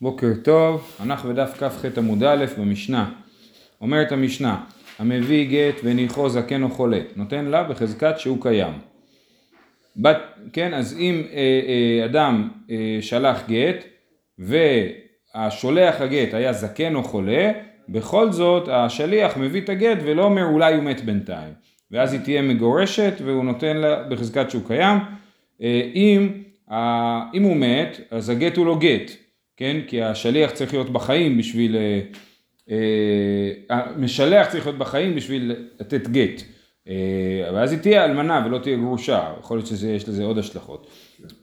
בוקר טוב, אנחנו בדף כ"ח עמוד א' במשנה. אומרת המשנה, המביא גט וניחו זקן או חולה, נותן לה בחזקת שהוא קיים. בת, כן, אז אם אה, אה, אדם אה, שלח גט והשולח הגט היה זקן או חולה, בכל זאת השליח מביא את הגט ולא אומר אולי הוא מת בינתיים. ואז היא תהיה מגורשת והוא נותן לה בחזקת שהוא קיים. אה, אם, אה, אם הוא מת, אז הגט הוא לא גט. כן? כי השליח צריך להיות בחיים בשביל, אה, אה, המשלח צריך להיות בחיים בשביל לתת גט. אה, ואז היא תהיה אלמנה ולא תהיה גרושה, יכול להיות שיש לזה עוד השלכות.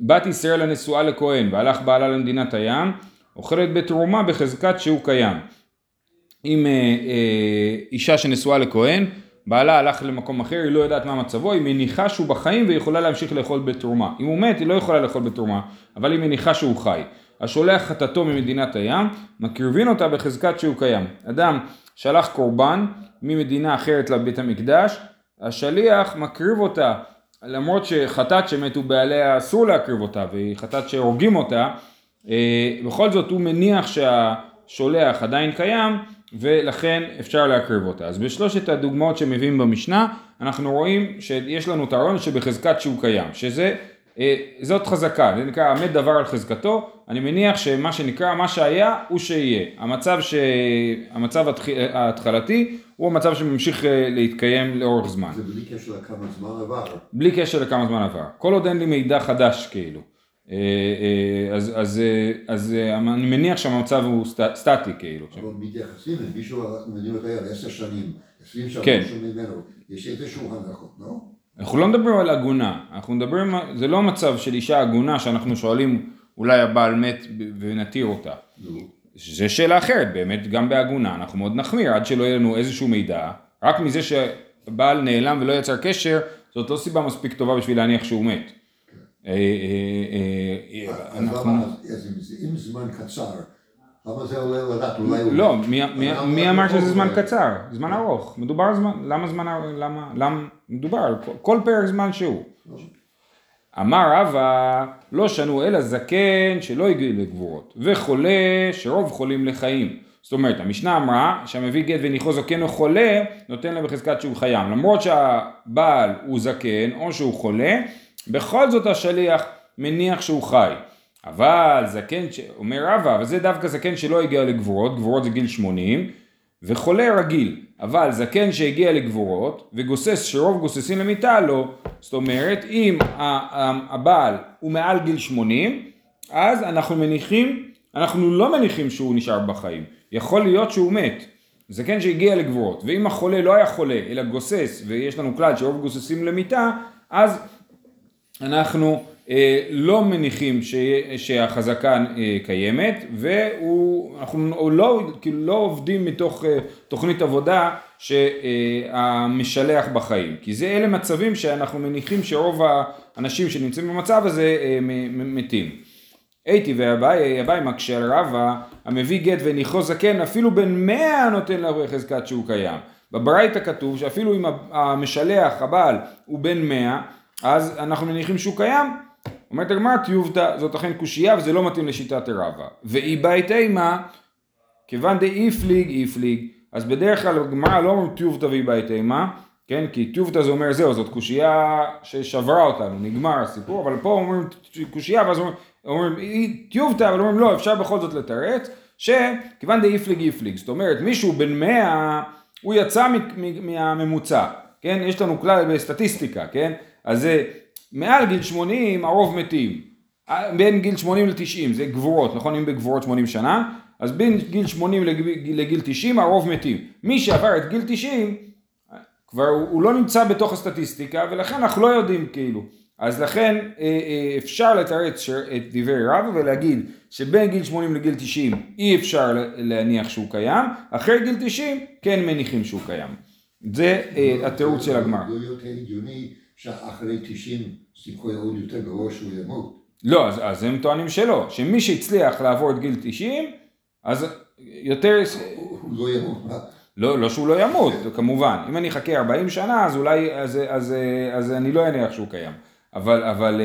בת ישראל הנשואה לכהן והלך בעלה למדינת הים, אוכלת בתרומה בחזקת שהוא קיים. אם אישה שנשואה לכהן, בעלה הלך למקום אחר, היא לא יודעת מה מצבו, היא מניחה שהוא בחיים והיא יכולה להמשיך לאכול בתרומה. אם הוא מת, היא לא יכולה לאכול בתרומה, אבל היא מניחה שהוא חי. השולח חטאתו ממדינת הים, מקריבין אותה בחזקת שהוא קיים. אדם שלח קורבן ממדינה אחרת לבית המקדש, השליח מקריב אותה, למרות שחטאת שמתו בעליה אסור להקריב אותה, והיא חטאת שהורגים אותה, אה, בכל זאת הוא מניח שהשולח עדיין קיים, ולכן אפשר להקריב אותה. אז בשלושת הדוגמאות שמביאים במשנה, אנחנו רואים שיש לנו את הרעיון שבחזקת שהוא קיים, שזה אה, זאת חזקה, זה נקרא עמד דבר על חזקתו, אני מניח שמה שנקרא מה שהיה הוא שיהיה, המצב, ש... המצב ההתחלתי הוא המצב שממשיך אה, להתקיים לאורך זמן. זה בלי קשר לכמה זמן עבר. בלי קשר לכמה זמן עבר, כל עוד אין לי מידע חדש כאילו, אז, אז, אז אני מניח שהמצב הוא סט, סטטי כאילו. אבל מתייחסים למישהו מדהים אותה עשר שנים, עשרים שנה כן. ממנו, יש איזשהו הנחות, לא? אנחנו לא מדברים על עגונה, אנחנו מדברים, זה לא מצב של אישה עגונה שאנחנו שואלים אולי הבעל מת ונתיר אותה. זה שאלה אחרת, באמת גם בעגונה אנחנו מאוד נחמיר עד שלא יהיה לנו איזשהו מידע, רק מזה שבעל נעלם ולא יצר קשר, זאת לא סיבה מספיק טובה בשביל להניח שהוא מת. אה, אה, אה, אם זמן קצר למה זה עולה לדעת? אולי. לא, מי אמר שזה זמן קצר? זמן ארוך. מדובר על זמן, למה זמן, למה, למה, מדובר על כל פרק זמן שהוא. אמר רבא, לא שנו אלא זקן שלא הגיע לגבורות, וחולה שרוב חולים לחיים. זאת אומרת, המשנה אמרה שהמביא גט וניחו זקן או חולה, נותן לה בחזקת שהוא חיים. למרות שהבעל הוא זקן או שהוא חולה, בכל זאת השליח מניח שהוא חי. אבל זקן, ש... אומר רבא, אבל זה דווקא זקן שלא הגיע לגבורות, גבורות זה גיל 80, וחולה רגיל, אבל זקן שהגיע לגבורות, וגוסס שרוב גוססים למיטה לא, זאת אומרת, אם הבעל הוא מעל גיל 80, אז אנחנו מניחים, אנחנו לא מניחים שהוא נשאר בחיים, יכול להיות שהוא מת, זקן שהגיע לגבורות, ואם החולה לא היה חולה, אלא גוסס, ויש לנו כלל שרוב גוססים למיטה, אז אנחנו אה, לא מניחים ש, שהחזקה אה, קיימת ואנחנו לא, כאילו לא עובדים מתוך אה, תוכנית עבודה שהמשלח בחיים כי זה אלה מצבים שאנחנו מניחים שרוב האנשים שנמצאים במצב הזה מתים. הייתי ואביי, אביי מקשה רבא המביא גט וניחו זקן אפילו בן מאה נותן לה חזקת שהוא קיים. בברייתא כתוב שאפילו אם המשלח הבעל הוא בן מאה אז אנחנו מניחים שהוא קיים. אומרת הגמרא טיובתא זאת אכן קושייה וזה לא מתאים לשיטת רבא. ואי בית אימה כיוון דאיפליג איפליג. אז בדרך כלל הגמרא לא אומרים טיובתא ואי בית אימה כן? כי טיובתא זה אומר זהו זאת קושייה ששברה אותנו נגמר הסיפור אבל פה אומרים קושייה ואז אומרים, אומרים טיובתא אבל אומרים לא אפשר בכל זאת לתרץ שכיוון דאיפליג איפליג. זאת אומרת מישהו בן מאה הוא יצא מהממוצע כן? יש לנו כלל בסטטיסטיקה כן אז זה מעל גיל 80 הרוב מתים. בין גיל 80 ל-90 זה גבורות, נכון? אם בגבורות 80 שנה, אז בין גיל 80 לגיל, לגיל 90 הרוב מתים. מי שעבר את גיל 90 כבר הוא, הוא לא נמצא בתוך הסטטיסטיקה ולכן אנחנו לא יודעים כאילו. אז לכן אה, אה, אפשר לתרץ את דברי רב ולהגיד שבין גיל 80 לגיל 90 אי אפשר להניח שהוא קיים, אחרי גיל 90 כן מניחים שהוא קיים. זה אה, התירוץ של הגמרא. שאחרי 90 סיכוי עוד יותר גרוע שהוא ימות. לא, אז, אז הם טוענים שלא, שמי שהצליח לעבור את גיל 90, אז יותר... הוא לא ימות. לא, לא שהוא לא ימות, כמובן. אם אני אחכה 40 שנה, אז אולי, אז, אז, אז, אז אני לא אניח שהוא קיים. אבל, אבל,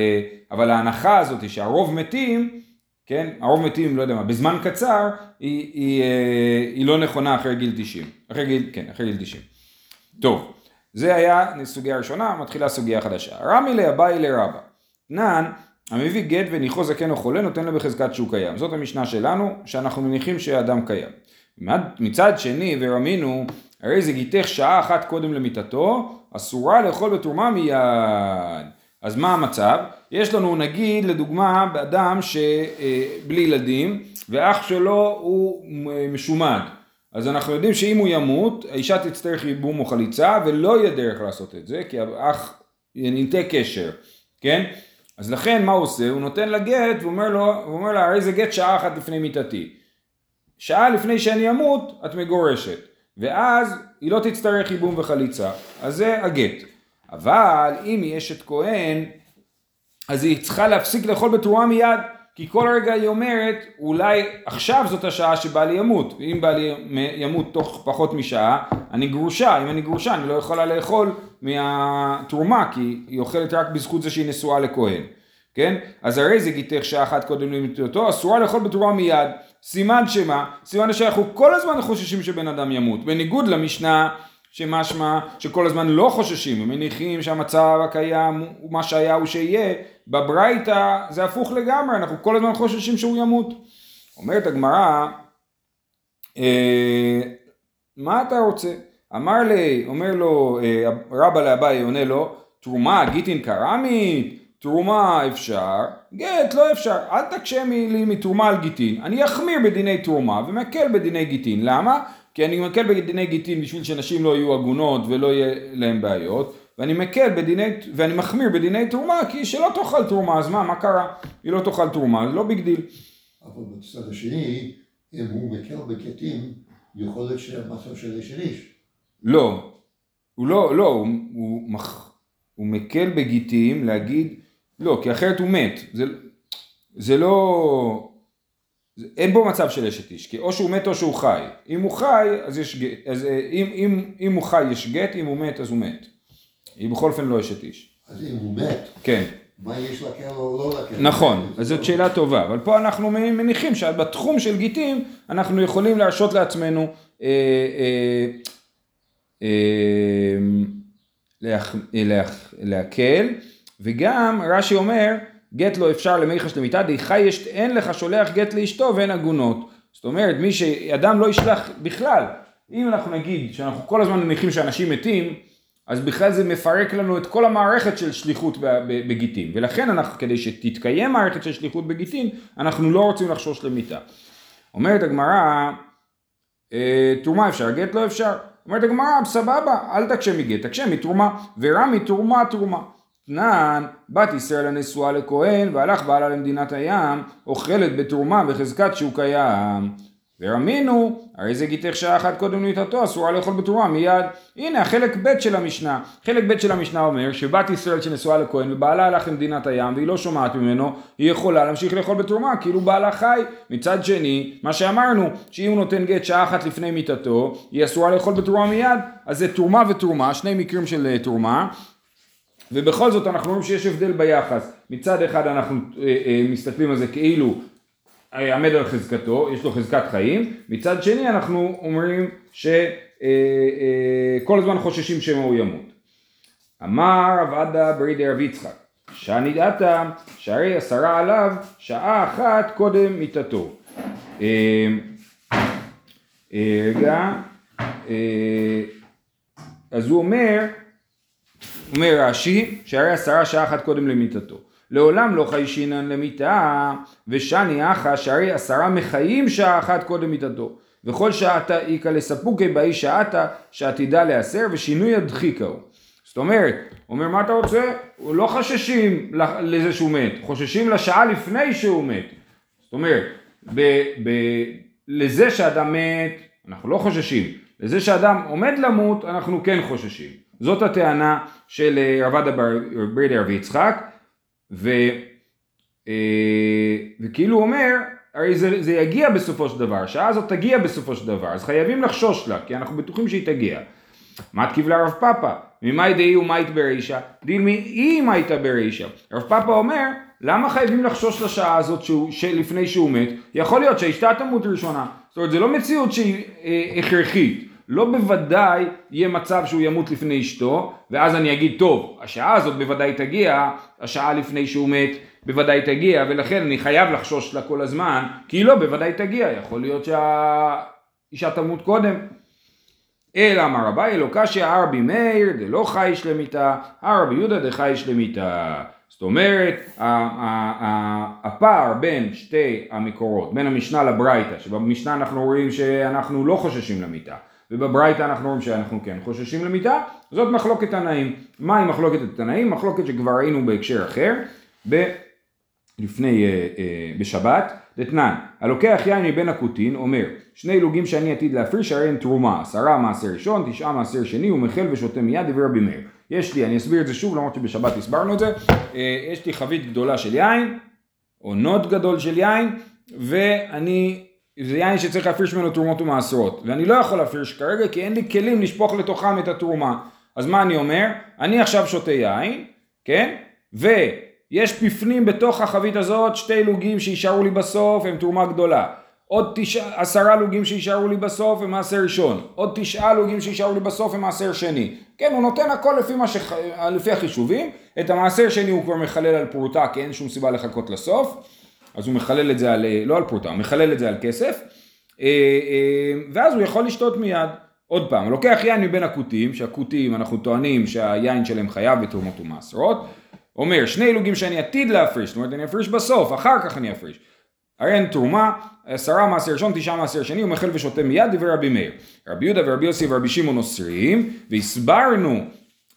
אבל ההנחה הזאת שהרוב מתים, כן? הרוב מתים, לא יודע מה, בזמן קצר, היא, היא, אה, היא לא נכונה אחרי גיל 90. אחרי גיל, כן, אחרי גיל 90. טוב, זה היה סוגיה ראשונה, מתחילה סוגיה חדשה. רמי לאביי לרבא. תנן, המביא גט וניחו זקן או חולה נותן לו בחזקת שהוא קיים. זאת המשנה שלנו, שאנחנו מניחים שהאדם קיים. מצד שני, ורמינו, הרי זה גיתך שעה אחת קודם למיטתו, אסורה לאכול בתרומה מיד. אז מה המצב? יש לנו נגיד לדוגמה אדם שבלי ילדים ואח שלו הוא משומד אז אנחנו יודעים שאם הוא ימות האישה תצטרך ייבום או חליצה ולא יהיה דרך לעשות את זה כי האח ינטה קשר כן? אז לכן מה הוא עושה? הוא נותן לה גט ואומר, לו, ואומר לה הרי זה גט שעה אחת לפני מיתתי שעה לפני שאני אמות את מגורשת. ואז היא לא תצטרך ייבום וחליצה. אז זה הגט. אבל אם היא אשת כהן, אז היא צריכה להפסיק לאכול בתרומה מיד, כי כל רגע היא אומרת, אולי עכשיו זאת השעה שבעלי ימות, ואם בעלי ימות תוך פחות משעה, אני גרושה, אם אני גרושה אני לא יכולה לאכול מהתרומה, כי היא אוכלת רק בזכות זה שהיא נשואה לכהן, כן? אז הרי זה גיתך שעה אחת קודם למיטותו, אסורה לאכול בתרומה מיד, סימן שמה? סימן שאנחנו כל הזמן חוששים שבן אדם ימות, בניגוד למשנה שמשמע שכל הזמן לא חוששים, הם מניחים שהמצב הקיים הוא מה שהיה הוא שיהיה, בברייתא זה הפוך לגמרי, אנחנו כל הזמן חוששים שהוא ימות. אומרת הגמרא, אה, מה אתה רוצה? אמר לי, אומר לו אה, רבא לאביי, עונה לו, תרומה גיטין קרמית, תרומה אפשר, גט לא אפשר, אל תקשה לי מתרומה על גיטין, אני אחמיר בדיני תרומה ומקל בדיני גיטין, למה? כי אני מקל בדיני גיטין בשביל שנשים לא יהיו עגונות ולא יהיה להם בעיות, ואני מקל בדיני, ואני מחמיר בדיני תרומה, כי שלא תאכל תרומה, אז מה, מה קרה? היא לא תאכל תרומה, לא big deal. אבל בצד השני, אם הוא מקל בגיטין, יכול להיות שהמצב של אשת איש. לא, הוא לא, לא, הוא, הוא, מח, הוא מקל בגיטין להגיד, לא, כי אחרת הוא מת, זה, זה לא... אין בו מצב של אשת איש, כי או שהוא מת או שהוא חי. אם הוא חי, אז יש גט, אז אה, אם, אם, אם הוא חי יש גט, אם הוא מת אז הוא מת. היא בכל אופן לא אשת איש. אז אם הוא מת, כן. מה יש לקל או לא לקל? נכון, אז זאת שאלה טובה, אבל פה אנחנו מניחים שבתחום של גיטים אנחנו יכולים להרשות לעצמנו אה, אה, אה, להקל, וגם רש"י אומר גט לא אפשר למיחש למיתה, דהיכי יש אין לך שולח גט לאשתו ואין עגונות. זאת אומרת, מי שאדם לא ישלח בכלל, אם אנחנו נגיד שאנחנו כל הזמן מניחים שאנשים מתים, אז בכלל זה מפרק לנו את כל המערכת של שליחות בגיטין, ולכן אנחנו, כדי שתתקיים מערכת של שליחות בגיטין, אנחנו לא רוצים לחשוש למיתה. אומרת הגמרא, אה, תרומה אפשר, גט לא אפשר. אומרת הגמרא, סבבה, אל תקשה מגט, תקשה מתרומה, ורע מתרומה תרומה. אתנן, בת ישראל הנשואה לכהן, והלך בעלה למדינת הים, אוכלת בתרומה בחזקת שהוא קיים. ורמינו, הרי זה גיתך שעה אחת קודם למיטתו, אסורה לאכול בתרומה מיד. הנה החלק ב' של המשנה. חלק ב' של המשנה אומר שבת ישראל שנשואה לכהן ובעלה הלך למדינת הים והיא לא שומעת ממנו, היא יכולה להמשיך לאכול בתרומה כאילו בעלה חי. מצד שני, מה שאמרנו, שאם הוא נותן גט שעה אחת לפני מיטתו, היא אסורה לאכול בתרומה מיד, אז זה תרומה ותרומה, שני מקרים של אה, תרומה, ובכל זאת אנחנו רואים שיש הבדל ביחס. מצד אחד אנחנו אה, אה, מסתכלים על זה כאילו אה, עמד על חזקתו, יש לו חזקת חיים, מצד שני אנחנו אומרים שכל הזמן חוששים שמא הוא ימות. אמר רב עדה ברידי רב יצחק, שאני דעתה שהרי עשרה עליו שעה אחת קודם מיתתו. רגע, אז הוא אומר אומר רש"י, שהרי עשרה שעה אחת קודם למיתתו. לעולם לא חיישינן למיתה, ושני אחא שהרי עשרה מחיים שעה אחת קודם מיתתו. וכל שעתה איכא לספוקי באי שעתה שעתידה להיאסר ושינוי הדחיקה הוא. זאת אומרת, אומר מה אתה רוצה? לא חששים לזה שהוא מת, חוששים לשעה לפני שהוא מת. זאת אומרת, ב- ב- לזה שאדם מת, אנחנו לא חוששים. לזה שאדם עומד למות, אנחנו כן חוששים. זאת הטענה של אה, רב ברדי רבי יצחק, ו, אה, וכאילו הוא אומר, הרי זה, זה יגיע בסופו של דבר, השעה הזאת תגיע בסופו של דבר, אז חייבים לחשוש לה, כי אנחנו בטוחים שהיא תגיע. מתקיב לרב פאפא, ממאי דאי ומאית ברישא, דילמי אי מאיתא ברישא. רב פאפא אומר, למה חייבים לחשוש לשעה הזאת שהוא, לפני שהוא מת? יכול להיות שהאשתה תמות ראשונה. זאת אומרת, זה לא מציאות שהיא אה, הכרחית. לא בוודאי יהיה מצב שהוא ימות לפני אשתו, ואז אני אגיד, טוב, השעה הזאת בוודאי תגיע, השעה לפני שהוא מת בוודאי תגיע, ולכן אני חייב לחשוש לה כל הזמן, כי היא לא בוודאי תגיע, יכול להיות שהאישה תמות קודם. אלא אמר רבי אלוקשיא ארבי מאיר דלא חייש למיתה, ארבי יהודה דחייש למיתה. זאת אומרת, הפער בין שתי המקורות, בין המשנה לברייתא, שבמשנה אנחנו רואים שאנחנו לא חוששים למיתה, ובברייתא אנחנו רואים שאנחנו כן חוששים למיתה, זאת מחלוקת תנאים. מהי מחלוקת התנאים? מחלוקת שכבר ראינו בהקשר אחר, ב... לפני, uh, uh, בשבת, דתנן, הלוקח יין מבין הקוטין אומר, שני לוגים שאני עתיד להפריש הרי הם תרומה, עשרה מעשר ראשון, תשעה מעשר שני, ומחל ושותה מיד, דבר רבי מאיר. יש לי, אני אסביר את זה שוב למרות שבשבת הסברנו את זה, uh, יש לי חבית גדולה של יין, או נוד גדול של יין, ואני זה יין שצריך להפריש ממנו תרומות ומעשרות, ואני לא יכול להפריש כרגע כי אין לי כלים לשפוך לתוכם את התרומה. אז מה אני אומר? אני עכשיו שותה יין, כן? ויש בפנים בתוך החבית הזאת שתי לוגים שישארו לי בסוף, הם תרומה גדולה. עוד תשע, עשרה לוגים שישארו לי בסוף הם מעשר ראשון, עוד תשעה לוגים שישארו לי בסוף הם מעשר שני. כן, הוא נותן הכל לפי, שח... לפי החישובים, את המעשר שני הוא כבר מחלל על פרוטה כי אין שום סיבה לחכות לסוף. אז הוא מחלל את זה על, לא על פרוטה, הוא מחלל את זה על כסף, אה, אה, ואז הוא יכול לשתות מיד. עוד פעם, הוא לוקח יין מבין הכותים, שהכותים אנחנו טוענים שהיין שלהם חייב בתרומות ומעשרות, אומר שני לוגים שאני עתיד להפריש, זאת אומרת אני אפריש בסוף, אחר כך אני אפריש. הרי אין תרומה, עשרה מעשר ראשון, תשעה מעשר שני, הוא מחל ושותה מיד, דברי רבי מאיר. רבי יהודה ורבי יוסי ורבי שמעון אוסרים, והסברנו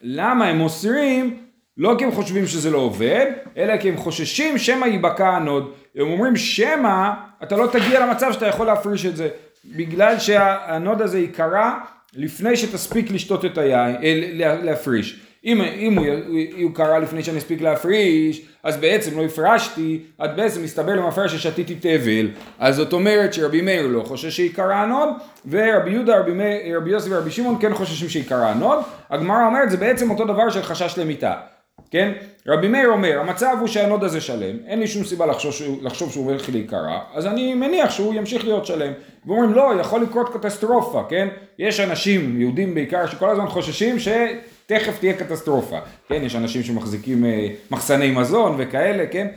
למה הם אוסרים, לא כי הם חושבים שזה לא עובד, אלא כי הם חוששים שמא ייבקע הנוד. הם אומרים שמא אתה לא תגיע למצב שאתה יכול להפריש את זה, בגלל שהנוד הזה ייקרע לפני שתספיק לשתות את היין, אה, להפריש. אם, אם הוא, הוא לפני שאני אספיק להפריש, אז בעצם לא הפרשתי, אז בעצם מסתבר למפרע ששתיתי טבל. אז זאת אומרת שרבי מאיר לא חושש שייקרע הנוד, ורבי יהודה, רבי, מאיר, רבי יוסי ורבי שמעון כן חוששים שייקרע הנוד. הגמרא אומרת זה בעצם אותו דבר של חשש למיתה. כן? רבי מאיר אומר, המצב הוא שהנוד הזה שלם, אין לי שום סיבה לחשוב, לחשוב שהוא הולך להיקרע, אז אני מניח שהוא ימשיך להיות שלם. ואומרים, לא, יכול לקרות קטסטרופה, כן? יש אנשים, יהודים בעיקר, שכל הזמן חוששים שתכף תהיה קטסטרופה. כן, יש אנשים שמחזיקים אה, מחסני מזון וכאלה, כן?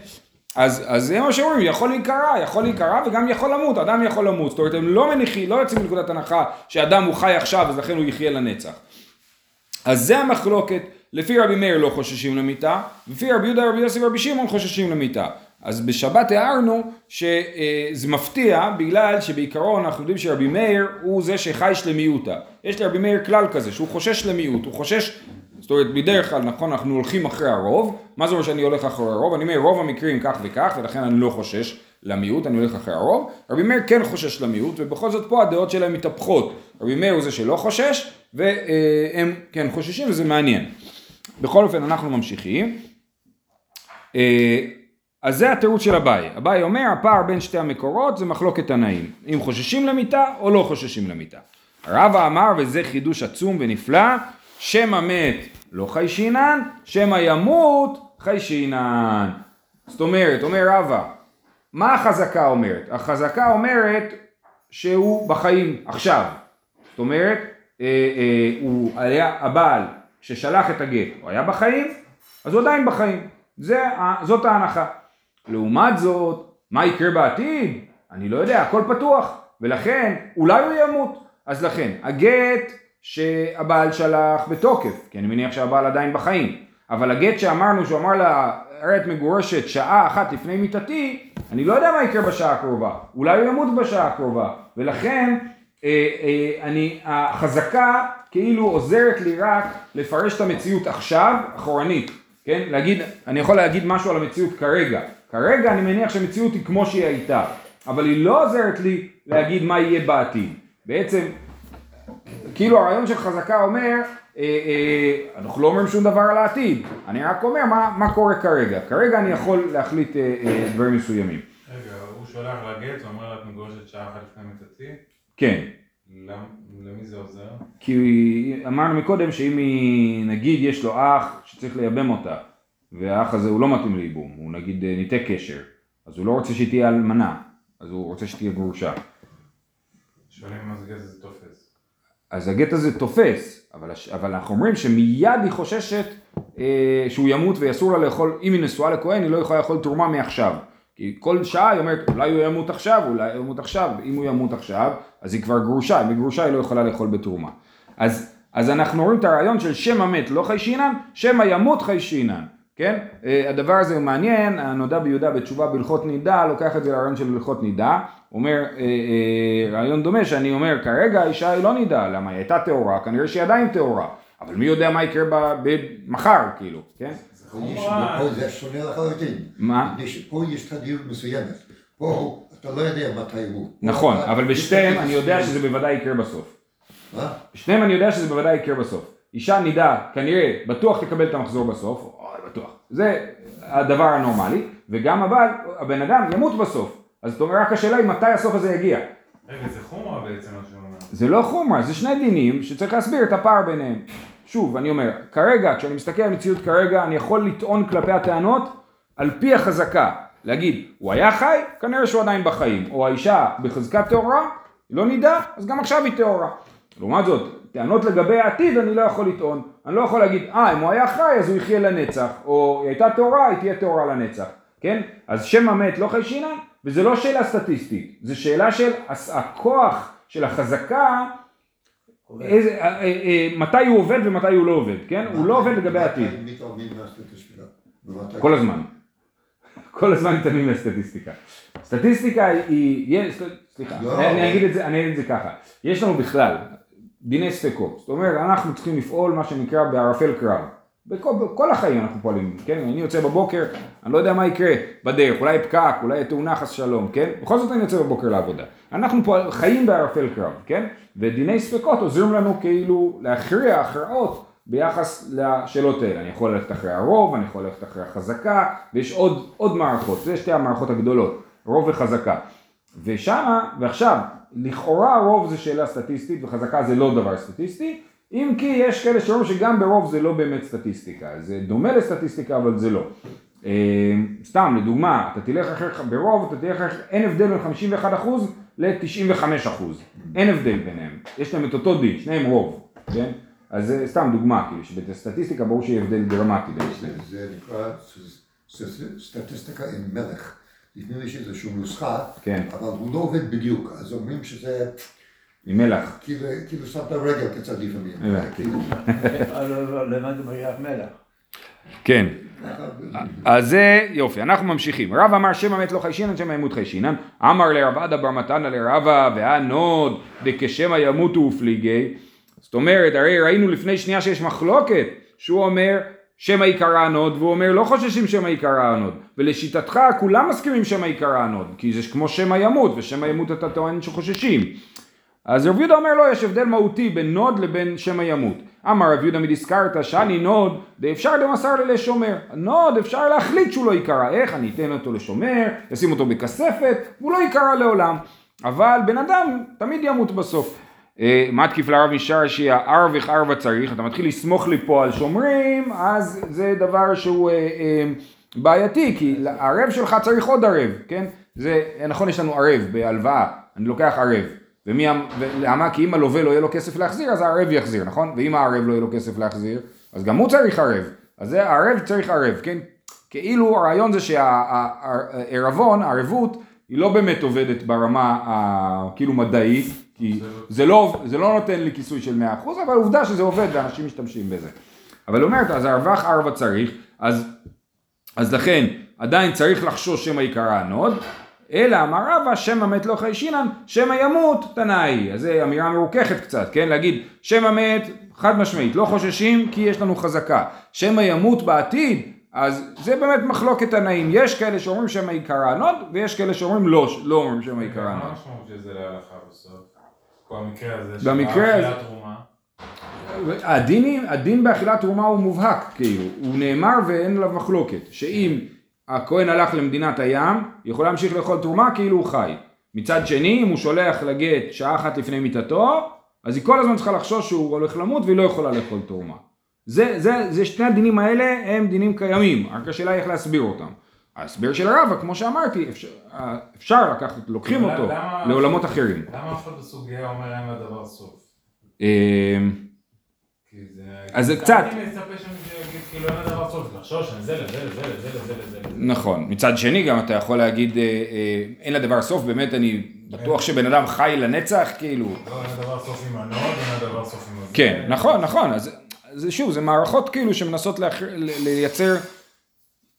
אז, אז זה מה שאומרים, יכול להיקרע, יכול להיקרע וגם יכול למות, אדם יכול למות. זאת אומרת, הם לא מניחים, לא יוצאים מנקודת הנחה שאדם הוא חי עכשיו, אז לכן הוא יחיה לנצח. אז זה המחלוקת. לפי רבי מאיר לא חוששים למיתה, לפי רבי יהודה, רבי יוסי ורבי שמעון חוששים למיתה. אז בשבת הערנו שזה מפתיע בגלל שבעיקרון אנחנו יודעים שרבי מאיר הוא זה שחי שלמיותא. יש לרבי מאיר כלל כזה שהוא חושש למיעוט, הוא חושש, זאת אומרת בדרך כלל נכון אנחנו הולכים אחרי הרוב, מה זה אומר שאני הולך אחרי הרוב? אני אומר רוב המקרים כך וכך ולכן אני לא חושש למיעוט, אני הולך אחרי הרוב. רבי מאיר כן חושש למיעוט ובכל זאת פה הדעות שלהם מתהפכות. רבי מאיר הוא זה שלא חושש והם כן חוששים וזה מעניין. בכל אופן אנחנו ממשיכים. אה, אז זה התירוץ של אביי. אביי אומר הפער בין שתי המקורות זה מחלוקת תנאים. אם חוששים למיתה או לא חוששים למיתה. רבא אמר וזה חידוש עצום ונפלא שמא מת לא חיישינן שמא ימות חיישינן. זאת אומרת אומר רבא מה החזקה אומרת? החזקה אומרת שהוא בחיים עכשיו. זאת אומרת אה, אה, הוא היה הבעל ששלח את הגט, הוא היה בחיים, אז הוא עדיין בחיים. זה, זאת ההנחה. לעומת זאת, מה יקרה בעתיד? אני לא יודע, הכל פתוח. ולכן, אולי הוא ימות. אז לכן, הגט שהבעל שלח בתוקף, כי אני מניח שהבעל עדיין בחיים. אבל הגט שאמרנו, שהוא אמר לה, ארץ מגורשת שעה אחת לפני מיתתי, אני לא יודע מה יקרה בשעה הקרובה. אולי הוא ימות בשעה הקרובה. ולכן, אה, אה, אני, החזקה כאילו עוזרת לי רק לפרש את המציאות עכשיו, אחורנית, כן? להגיד, אני יכול להגיד משהו על המציאות כרגע. כרגע אני מניח שהמציאות היא כמו שהיא הייתה, אבל היא לא עוזרת לי להגיד מה יהיה בעתיד. בעצם, כאילו הרעיון של חזקה אומר, אה, אה, אנחנו לא אומרים שום דבר על העתיד, אני רק אומר מה, מה קורה כרגע. כרגע אני יכול להחליט אה, אה, דברים מסוימים. רגע, הוא שולח לגט, הוא אומר לה את מגורשת שעה אחת לפני מיתתי? כן. למי זה עוזר? כי אמרנו מקודם שאם היא, נגיד יש לו אח שצריך לייבם אותה, והאח הזה הוא לא מתאים לייבום, הוא נגיד אה, ניתק קשר, אז הוא לא רוצה שהיא תהיה אלמנה, אז הוא רוצה שתהיה גרושה. שואלים מה זה גז זה תופס. אז הגט הזה תופס, אבל, אבל אנחנו אומרים שמיד היא חוששת אה, שהוא ימות ואסור לה לאכול, אם היא נשואה לכהן היא לא יכולה לאכול תרומה מעכשיו. כי כל שעה היא אומרת אולי הוא ימות עכשיו, אולי הוא ימות עכשיו, אם הוא ימות עכשיו אז היא כבר גרושה, אם היא גרושה היא לא יכולה לאכול בתרומה. אז, אז אנחנו רואים את הרעיון של שם המת לא חיישינן, שמא ימות חיישינן. כן? אה, הדבר הזה מעניין, הנודע ביהודה בתשובה בהלכות נידה, לוקח את זה לרעיון של הלכות נידה, אומר, אה, אה, רעיון דומה שאני אומר, כרגע האישה היא לא נידה, למה היא הייתה טהורה, כנראה שהיא עדיין טהורה, אבל מי יודע מה יקרה ב- ב- מחר, כאילו, כן? פה. פה זה שונה לחלוטין. מה? מפני שפה יש תדירות מסוימת. פה אתה לא יודע מתי הוא. נכון, פה אבל בשתיהם אני יודע. שזה בוודאי יקרה בסוף. מה? בשניהם אני יודע שזה בוודאי יקרה בסוף. אישה נידה, כנראה, בטוח תקבל את המחזור בסוף, או בטוח. זה הדבר הנורמלי, וגם אבל, הבן אדם ימות בסוף. אז זאת אומרת, רק השאלה היא מתי הסוף הזה יגיע. רגע, זה חומרה בעצם מה שהוא אומר. זה לא חומרה, זה שני דינים שצריך להסביר את הפער ביניהם. שוב, אני אומר, כרגע, כשאני מסתכל על המציאות כרגע, אני יכול לטעון כלפי הטענות על פי החזקה. להגיד, הוא היה חי, כנראה שהוא עדיין בחיים. או האישה בחזקת טהורה, לא נידה, אז גם עכשיו היא טהורה. לעומת זאת, טענות לגבי העתיד אני לא יכול לטעון. אני לא יכול להגיד, אה, אם הוא היה חי אז הוא יחיה לנצח, או היא הייתה טהורה, היא תהיה טהורה לנצח. כן? אז שם המת לא חיישינן, וזה לא שאלה סטטיסטית, זה שאלה של הכוח של החזקה, איזה, אה, אה, אה, מתי הוא עובד ומתי הוא לא עובד, כן? הוא לא עובד לגבי העתיד. כל הזמן. כל הזמן מתעלמים מהסטטיסטיקה. סטטיסטיקה היא, סליחה, לא. אני אגיד את זה ככה, יש לנו בכלל דיני ספקות, זאת אומרת אנחנו צריכים לפעול מה שנקרא בערפל קרב, בכל, בכל החיים אנחנו פועלים, כן, אני יוצא בבוקר, אני לא יודע מה יקרה בדרך, אולי פקק, אולי תאונה חס שלום, כן, בכל זאת אני יוצא בבוקר לעבודה, אנחנו פועל, חיים בערפל קרב, כן, ודיני ספקות עוזרים לנו כאילו להכריע הכרעות ביחס לשאלות האלה. אני יכול ללכת אחרי הרוב, אני יכול ללכת אחרי החזקה, ויש עוד, עוד מערכות, זה שתי המערכות הגדולות, רוב וחזקה. ושמה, ועכשיו, לכאורה רוב זה שאלה סטטיסטית וחזקה זה לא דבר סטטיסטי, אם כי יש כאלה שאומרים שגם ברוב זה לא באמת סטטיסטיקה, זה דומה לסטטיסטיקה אבל זה לא. אה, סתם לדוגמה, אתה תלך אחרי, ברוב אתה תלך אחרי, אין הבדל בין 51% ל-95%, אין הבדל ביניהם, יש להם את אותו דין, שניהם רוב, כן? אז זה סתם דוגמה, כאילו שבסטטיסטיקה ברור שיהיה הבדל דרמטי בין שניהם. זה נקרא סטטיסטיקה עם מלך. לי שזה איזושהי נוסחה, כן. אבל הוא לא עובד בדיוק, אז אומרים שזה עם מלח. כאילו כאילו שמת רגל קצת לפעמים. הבנתי. כאילו, לא, לא, למדנו ביח מלח. כן. אז זה יופי, אנחנו ממשיכים. רב אמר שם המת לא חיישינן, שם ימות חיישינן. אמר לרב עדה בר מתנא לרבה והנוד דכשמא ימותו ופליגי. זאת אומרת, הרי ראינו לפני שנייה שיש מחלוקת, שהוא אומר שמא ייקרע הנוד, והוא אומר לא חוששים שמא ייקרע הנוד. ולשיטתך כולם מסכימים שמא ייקרע הנוד, כי זה כמו שמא ימות, ושמא ימות אתה טוען שחוששים. אז רב יהודה אומר לו יש הבדל מהותי בין נוד לבין שמא ימות. אמר רב יהודה מדיסקרתא שאני נוד דאפשר דמסר ליה לשומר. נוד אפשר להחליט שהוא לא ייקרע. איך? אני אתן אותו לשומר, אשים אותו בכספת, והוא לא ייקרע לעולם. אבל בן אדם תמיד ימות בסוף. אה, מתקיף לרב משרשיה ערבך ערבה צריך, אתה מתחיל לסמוך לי פה על שומרים, אז זה דבר שהוא אה, אה, בעייתי, כי הערב שלך צריך עוד ערב, כן? זה, נכון יש לנו ערב בהלוואה, אני לוקח ערב. ומי, למה? כי אם הלווה לא יהיה לו כסף להחזיר, אז הערב יחזיר, נכון? ואם הערב לא יהיה לו כסף להחזיר, אז גם הוא צריך ערב. אז זה הערב צריך ערב, כן? כאילו הרעיון זה שהערבון, הערבות, היא לא באמת עובדת ברמה הכאילו מדעית, כי זה לא, זה לא נותן לי כיסוי של 100%, אבל עובדה שזה עובד ואנשים משתמשים בזה. אבל אומרת, ערביך ערבא צריך, אז, אז לכן עדיין צריך לחשוש שמא ייקרע הנוד, אלא אמר רבא שמא מת לא חיישינן, שמא ימות תנאי. אז זו אמירה מרוככת קצת, כן? להגיד שמא מת חד משמעית, לא חוששים כי יש לנו חזקה. שמא ימות בעתיד, אז זה באמת מחלוקת תנאים. יש כאלה שאומרים שמא ייקרע הנוד, ויש כאלה שאומרים לא, לא אומרים שמא ייקרע מה הנוד. המשמעות של זה להלכה בסוף? כל המקרה הזה במקרה הזה-. הדין, הדין באכילת תרומה הוא מובהק, כאילו, הוא נאמר ואין עליו מחלוקת, שאם הכהן הלך למדינת הים, יכול להמשיך לאכול תרומה כאילו הוא חי. מצד שני, אם הוא שולח לגט שעה אחת לפני מיתתו, אז היא כל הזמן צריכה לחשוש שהוא הולך למות והיא לא יכולה לאכול תרומה. זה, זה, זה שני הדינים האלה הם דינים קיימים, רק השאלה היא איך להסביר אותם. ההסבר של הרבא, כמו שאמרתי, אפשר, אפשר לקחת, לוקחים אותו למה- לעולמות אחרים. למה אף אחד בסוגיה אומר אין לדבר סוף? אז זה קצת. אני מצפה שאני אגיד כאילו אין לדבר סוף, לחשוש אני זה לזה לזה לזה לזה לזה לזה. נכון, מצד שני גם אתה יכול להגיד אה, אה, אין לדבר סוף, באמת אני בטוח שבן אדם חי לנצח, כאילו, לא, אין לדבר סוף עם הנוד, אין לדבר סוף עם הזה. כן, נכון, נכון, אז זה שוב, זה מערכות כאילו שמנסות לייצר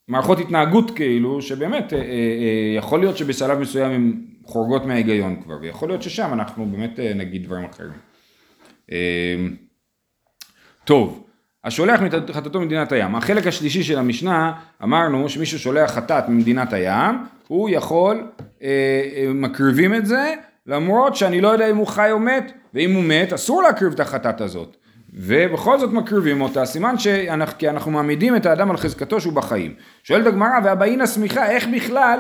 מערכות התנהגות כאילו, שבאמת אה, אה, אה, יכול להיות שבשלב מסוים הן חורגות מההיגיון כבר, ויכול להיות ששם אנחנו באמת אה, נגיד דברים אחרים. טוב, השולח מת- חטאתו ממדינת הים. החלק השלישי של המשנה, אמרנו שמישהו שולח חטאת ממדינת הים, הוא יכול, אה, אה, מקריבים את זה, למרות שאני לא יודע אם הוא חי או מת, ואם הוא מת, אסור להקריב את החטאת הזאת. ובכל זאת מקריבים אותה, סימן שאנחנו, מעמידים את האדם על חזקתו שהוא בחיים. שואלת הגמרא, והבאין השמיכה, איך בכלל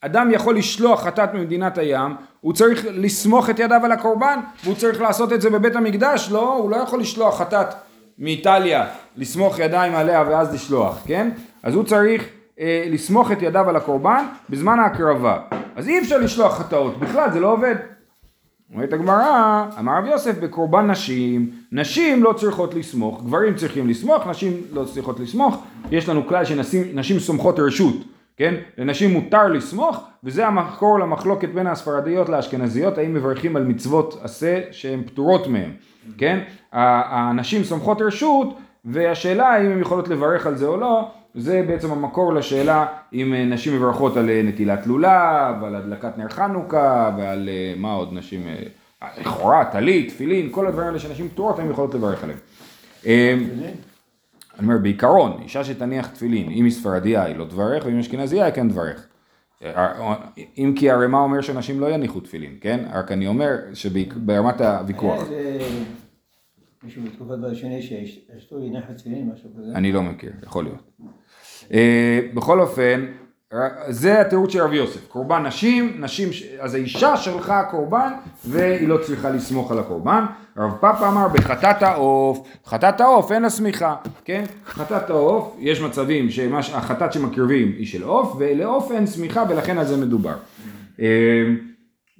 אדם יכול לשלוח חטאת ממדינת הים, הוא צריך לסמוך את ידיו על הקורבן, והוא צריך לעשות את זה בבית המקדש, לא, הוא לא יכול לשלוח חטאת מאיטליה, לסמוך ידיים עליה ואז לשלוח, כן? אז הוא צריך אה, לסמוך את ידיו על הקורבן בזמן ההקרבה. אז אי אפשר לשלוח חטאות, בכלל זה לא עובד. אומרת הגמרא, אמר רב יוסף בקורבן נשים, נשים לא צריכות לסמוך, גברים צריכים לסמוך, נשים לא צריכות לסמוך, יש לנו כלל שנשים סומכות רשות, כן? לנשים מותר לסמוך, וזה המקור למחלוקת בין הספרדיות לאשכנזיות, האם מברכים על מצוות עשה שהן פטורות מהן, כן? הנשים סומכות רשות, והשאלה האם הן יכולות לברך על זה או לא, זה בעצם המקור לשאלה אם אה, נשים מברכות על אה, נטילת לולב, על הדלקת נר חנוכה ועל אה, מה עוד נשים, לכאורה, טלית, תפילין, כל הדברים האלה שנשים פטורות הן יכולות לברך עליהם. אה, אני אומר בעיקרון, אישה שתניח תפילין, אם היא ספרדיה היא לא תברך ואם היא אשכנזייה היא כן תברך. אם כי הרי מה אומר שאנשים לא יניחו תפילין, כן? רק אני אומר שברמת הוויכוח. מישהו בתקופת בית שני שאשתו הניחה תפילין, משהו כזה. אני לא מכיר, יכול להיות. אה, בכל אופן, זה התירוץ של רבי יוסף, קורבן נשים, נשים, אז האישה שלחה קורבן והיא לא צריכה לסמוך על הקורבן. רב פאפה אמר בחטאת העוף, חטאת העוף אין לה סמיכה, כן? חטאת העוף, יש מצבים שהחטאת שמקריבים היא של עוף, ולעוף אין סמיכה ולכן על זה מדובר. אה,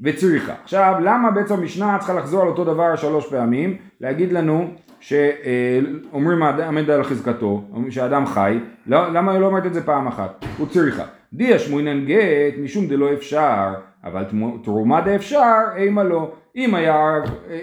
וצריכה. עכשיו, למה בעצם המשנה צריכה לחזור על אותו דבר שלוש פעמים? להגיד לנו שאומרים עמד על חזקתו, שהאדם חי, לא, למה היא לא אומרת את זה פעם אחת? הוא צריכה. די אשמואינן גט משום דלא אפשר, אבל תרומה דאפשר, אימה לא. אם, היה,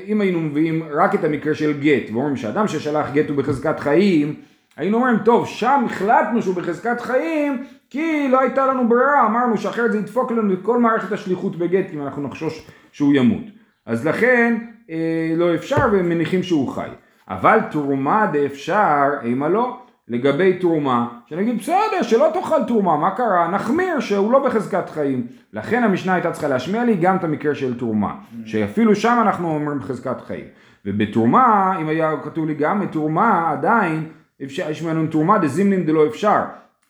אם היינו מביאים רק את המקרה של גט, ואומרים שאדם ששלח גט הוא בחזקת חיים, היינו אומרים, טוב, שם החלטנו שהוא בחזקת חיים, כי לא הייתה לנו ברירה, אמרנו שאחרת זה ידפוק לנו את כל מערכת השליחות בגט, אם אנחנו נחשוש שהוא ימות. אז לכן, אה, לא אפשר, והם מניחים שהוא חי. אבל תרומה דאפשר, אימה לא. לגבי תרומה, שנגיד בסדר, שלא תאכל תרומה, מה קרה? נחמיר שהוא לא בחזקת חיים. לכן המשנה הייתה צריכה להשמיע לי גם את המקרה של תרומה, שאפילו שם אנחנו אומרים בחזקת חיים. ובתרומה, אם היה כתוב לי גם בתרומה, עדיין, יש ממנו תרומה דזימנין דלא אפשר.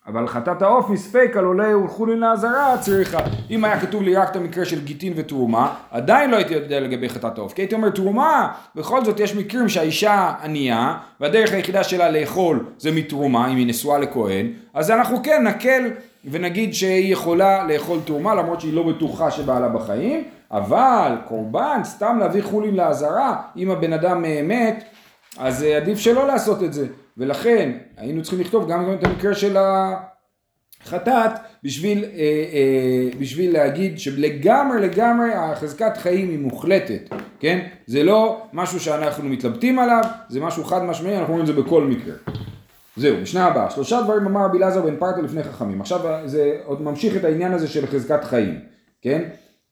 אבל חטאת העוף מספק על עולה ולחולין לעזרה צריכה. אם היה כתוב לי רק את המקרה של גיטין ותרומה, עדיין לא הייתי יודע לגבי חטאת העוף. כי הייתי אומר תרומה, בכל זאת יש מקרים שהאישה ענייה, והדרך היחידה שלה לאכול זה מתרומה, אם היא נשואה לכהן, אז אנחנו כן נקל ונגיד שהיא יכולה לאכול תרומה, למרות שהיא לא בטוחה שבעלה בחיים, אבל קורבן, סתם להביא חולין לעזרה, אם הבן אדם אה, מת, אז אה, עדיף שלא לעשות את זה. ולכן היינו צריכים לכתוב גם את המקרה של החטאת בשביל, אה, אה, בשביל להגיד שלגמרי לגמרי החזקת חיים היא מוחלטת, כן? זה לא משהו שאנחנו מתלבטים עליו, זה משהו חד משמעי, אנחנו רואים את זה בכל מקרה. זהו, משנה הבאה, שלושה דברים אמר רבי אלעזר בן פרטה לפני חכמים. עכשיו זה עוד ממשיך את העניין הזה של חזקת חיים, כן?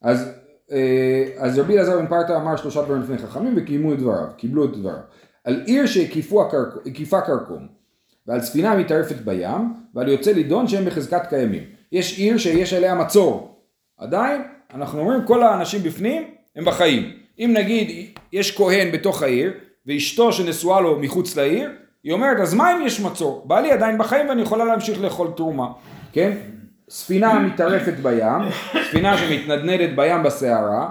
אז, אה, אז רבי אלעזר בן פרטה אמר שלושה דברים לפני חכמים וקיימו את דבריו, קיבלו את דבריו. על עיר שהקיפה קרקום, ועל ספינה מתערפת בים, ועל יוצא לידון שהם בחזקת קיימים. יש עיר שיש עליה מצור. עדיין, אנחנו אומרים כל האנשים בפנים הם בחיים. אם נגיד יש כהן בתוך העיר, ואשתו שנשואה לו מחוץ לעיר, היא אומרת, אז מה אם יש מצור? בעלי עדיין בחיים ואני יכולה להמשיך לאכול תרומה, כן? ספינה מתערפת בים, ספינה שמתנדנדת בים בסערה,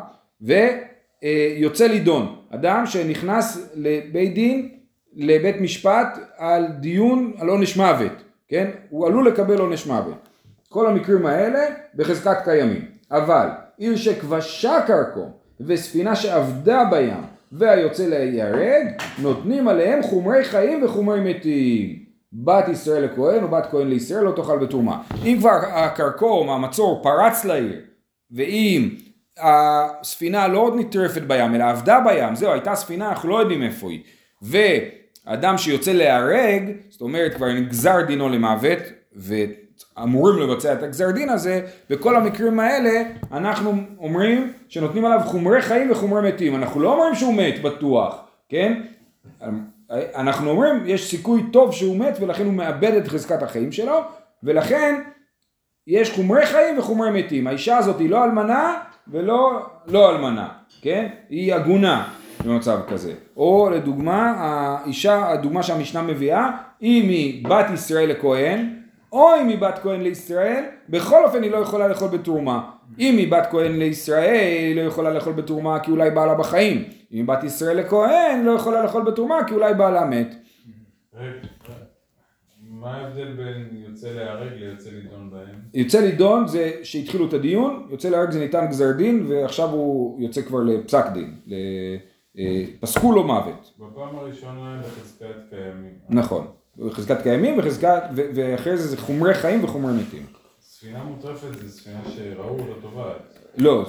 ויוצא לידון. אדם שנכנס לבית דין, לבית משפט, על דיון על עונש מוות, כן? הוא עלול לקבל עונש מוות. כל המקרים האלה בחזקת קיימים. אבל עיר שכבשה קרקום וספינה שעבדה בים והיוצא להיהרג, נותנים עליהם חומרי חיים וחומרי מתים. בת ישראל לכהן או בת כהן לישראל לא תאכל בתרומה. אם כבר הקרקום, המצור, פרץ לעיר, ואם הספינה לא עוד נטרפת בים, אלא עבדה בים, זהו, הייתה ספינה, אנחנו לא יודעים איפה היא. ואדם שיוצא להיהרג, זאת אומרת כבר נגזר דינו למוות, ואמורים לבצע את הגזר דין הזה, בכל המקרים האלה אנחנו אומרים שנותנים עליו חומרי חיים וחומרי מתים. אנחנו לא אומרים שהוא מת בטוח, כן? אנחנו אומרים יש סיכוי טוב שהוא מת ולכן הוא מאבד את חזקת החיים שלו, ולכן יש חומרי חיים וחומרי מתים. האישה הזאת היא לא אלמנה ולא לא אלמנה, כן? היא עגונה במצב כזה. או לדוגמה, האישה, הדוגמה שהמשנה מביאה, אם היא בת ישראל לכהן, או אם היא בת כהן לישראל, בכל אופן היא לא יכולה לאכול בתרומה. אם היא בת כהן לישראל, היא לא יכולה לאכול בתרומה כי אולי בעלה בחיים. אם היא בת ישראל לכהן, לא יכולה לאכול בתרומה כי אולי בעלה מת. מה ההבדל בין יוצא להיהרג ליוצא לדון בהם? יוצא לדון זה שהתחילו את הדיון, יוצא להרג זה ניתן גזר דין ועכשיו הוא יוצא כבר לפסק דין, אה, פסקו לו מוות. בפעם הראשונה בחזקת קיימים. נכון, חזקת קיימים וחזקת, ואחרי זה זה חומרי חיים וחומרי מתים. ספינה מוטרפת זה ספינה שראו לא טובעת. לא,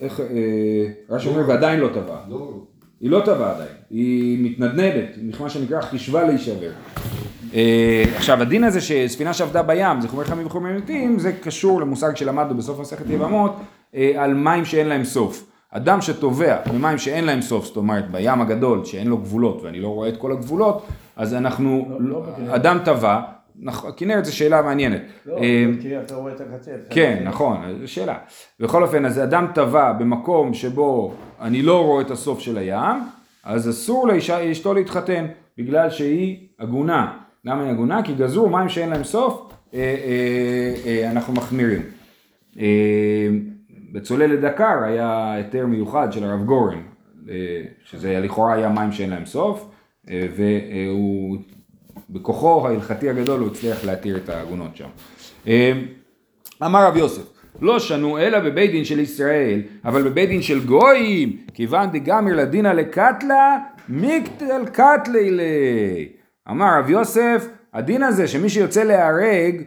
איך, אה, רש"י אומר ועדיין לא טבע. לא, היא לא טבעה עדיין, היא מתנדנדת, מה שנקרא חישבה להישבר. אה, עכשיו הדין הזה שספינה שעבדה בים זה חומר חמים וחומר מתים זה קשור למושג שלמדנו בסוף מסכת יבמות אה, על מים שאין להם סוף. אדם שטובע במים שאין להם סוף, זאת אומרת בים הגדול שאין לו גבולות ואני לא רואה את כל הגבולות, אז אנחנו, לא, לא. אדם טבע, נכון, כנרת זו שאלה מעניינת. לא, אה, כי אתה רואה את הקצה. כן, נכון, זו שאלה. בכל אופן, אז אדם טבע במקום שבו אני לא רואה את הסוף של הים, אז אסור לאישה, אשתו להתחתן, בגלל שהיא עגונה. למה היא עגונה? כי גזרו מים שאין להם סוף, אה, אה, אה, אנחנו מחמירים. אה, בצוללת דקר היה היתר מיוחד של הרב גורן, אה, שזה לכאורה היה מים שאין להם סוף, אה, והוא, בכוחו ההלכתי הגדול הוא הצליח להתיר את העגונות שם. אמר רב יוסף, לא שנו אלא בבית דין של ישראל, אבל בבית דין של גויים, כיוון דגמר לדינא לקטלה, מיקטל קטלי לי. אמר רב יוסף, הדין הזה שמי שיוצא להיהרג,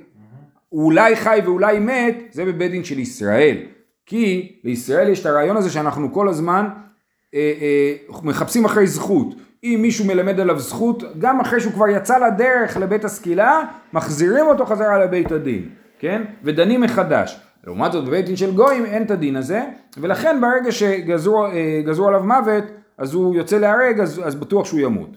אולי חי ואולי מת, זה בבית דין של ישראל. כי לישראל יש את הרעיון הזה שאנחנו כל הזמן אה, אה, מחפשים אחרי זכות. אם מישהו מלמד עליו זכות, גם אחרי שהוא כבר יצא לדרך לבית הסקילה, מחזירים אותו חזרה לבית הדין, כן? ודנים מחדש. לעומת זאת בבית דין של גויים אין את הדין הזה, ולכן ברגע שגזרו אה, עליו מוות, אז הוא יוצא להרג, אז, אז בטוח שהוא ימות,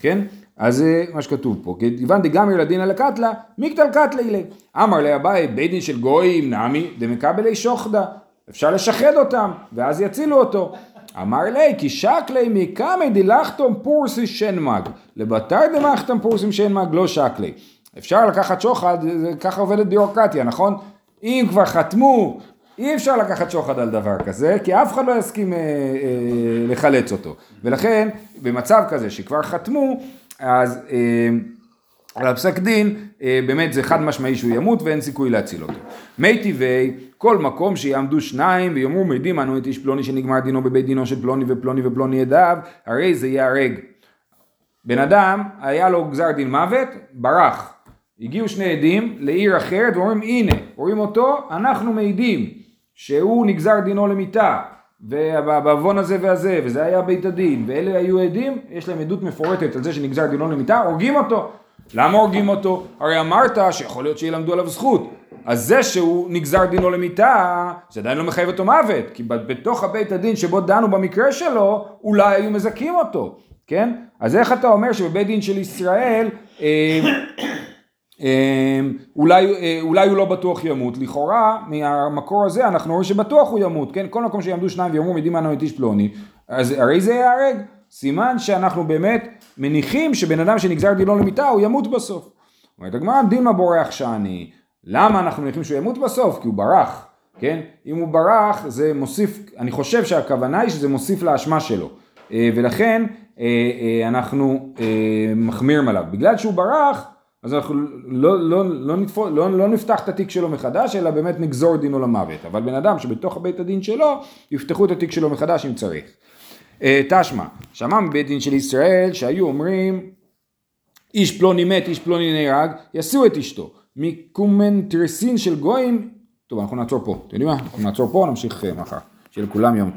כן? אז זה מה שכתוב פה, כיוון דגמר לדין על הקטלה, מיקטל קטלי לי. אמר לאביי, בית דין של גויים נמי דמקבלי שוחדה. אפשר לשחד אותם, ואז יצילו אותו. אמר לי, כי שקלי מקמי דילחתום פורסי שנמג, לבתר דמחתם פורסים שנמג לא שקלי. אפשר לקחת שוחד, ככה עובדת ביורוקרטיה, נכון? אם כבר חתמו, אי אפשר לקחת שוחד על דבר כזה, כי אף אחד לא יסכים אה, אה, לחלץ אותו. ולכן, במצב כזה שכבר חתמו, אז אה, על הפסק דין, אה, באמת זה חד משמעי שהוא ימות ואין סיכוי להציל אותו. מי טבעי, כל מקום שיעמדו שניים ויאמרו מעידים אנו את איש פלוני שנגמר דינו בבית דינו של פלוני ופלוני ופלוני עדיו, הרי זה ייהרג. בן אדם, היה לו גזר דין מוות, ברח. הגיעו שני עדים לעיר אחרת ואומרים הנה, רואים אותו, אנחנו מעידים שהוא נגזר דינו למיתה ובעוון הזה והזה, וזה היה בית הדין, ואלה היו עדים, יש להם עדות מפורטת על זה שנגזר דינו למיתה, הורגים אותו. למה הורגים אותו? הרי אמרת שיכול להיות שילמדו עליו זכות. אז זה שהוא נגזר דינו למיתה, זה עדיין לא מחייב אותו מוות, כי בתוך הבית הדין שבו דנו במקרה שלו, אולי היו מזכים אותו, כן? אז איך אתה אומר שבבית דין של ישראל, אה, אולי, אה, אולי הוא לא בטוח ימות, לכאורה מהמקור הזה אנחנו רואים שבטוח הוא ימות, כן? כל מקום שיעמדו שניים ויאמרו מדים אנו את איש פלוני, אז הרי זה ייהרג, סימן שאנחנו באמת מניחים שבן אדם שנגזר דינו למיתה הוא ימות בסוף. אומרת הגמרא דילמה בורח שאני, למה אנחנו מניחים שהוא ימות בסוף? כי הוא ברח, כן? אם הוא ברח זה מוסיף, אני חושב שהכוונה היא שזה מוסיף לאשמה שלו, אה, ולכן אה, אנחנו מחמירים עליו. בגלל שהוא ברח, אז אנחנו לא, לא, לא, נתפו, לא, לא נפתח את התיק שלו מחדש, אלא באמת נגזור דינו למוות. אבל בן אדם שבתוך בית הדין שלו, יפתחו את התיק שלו מחדש אם צריך. אה, תשמע, שמע מבית דין של ישראל שהיו אומרים איש פלוני מת, איש פלוני נהרג, יעשו את אשתו. מקומנטרסין של גויים, טוב אנחנו נעצור פה, אתם יודעים מה? אנחנו נעצור פה, נמשיך אה, מחר. שיהיה לכולם יום טוב.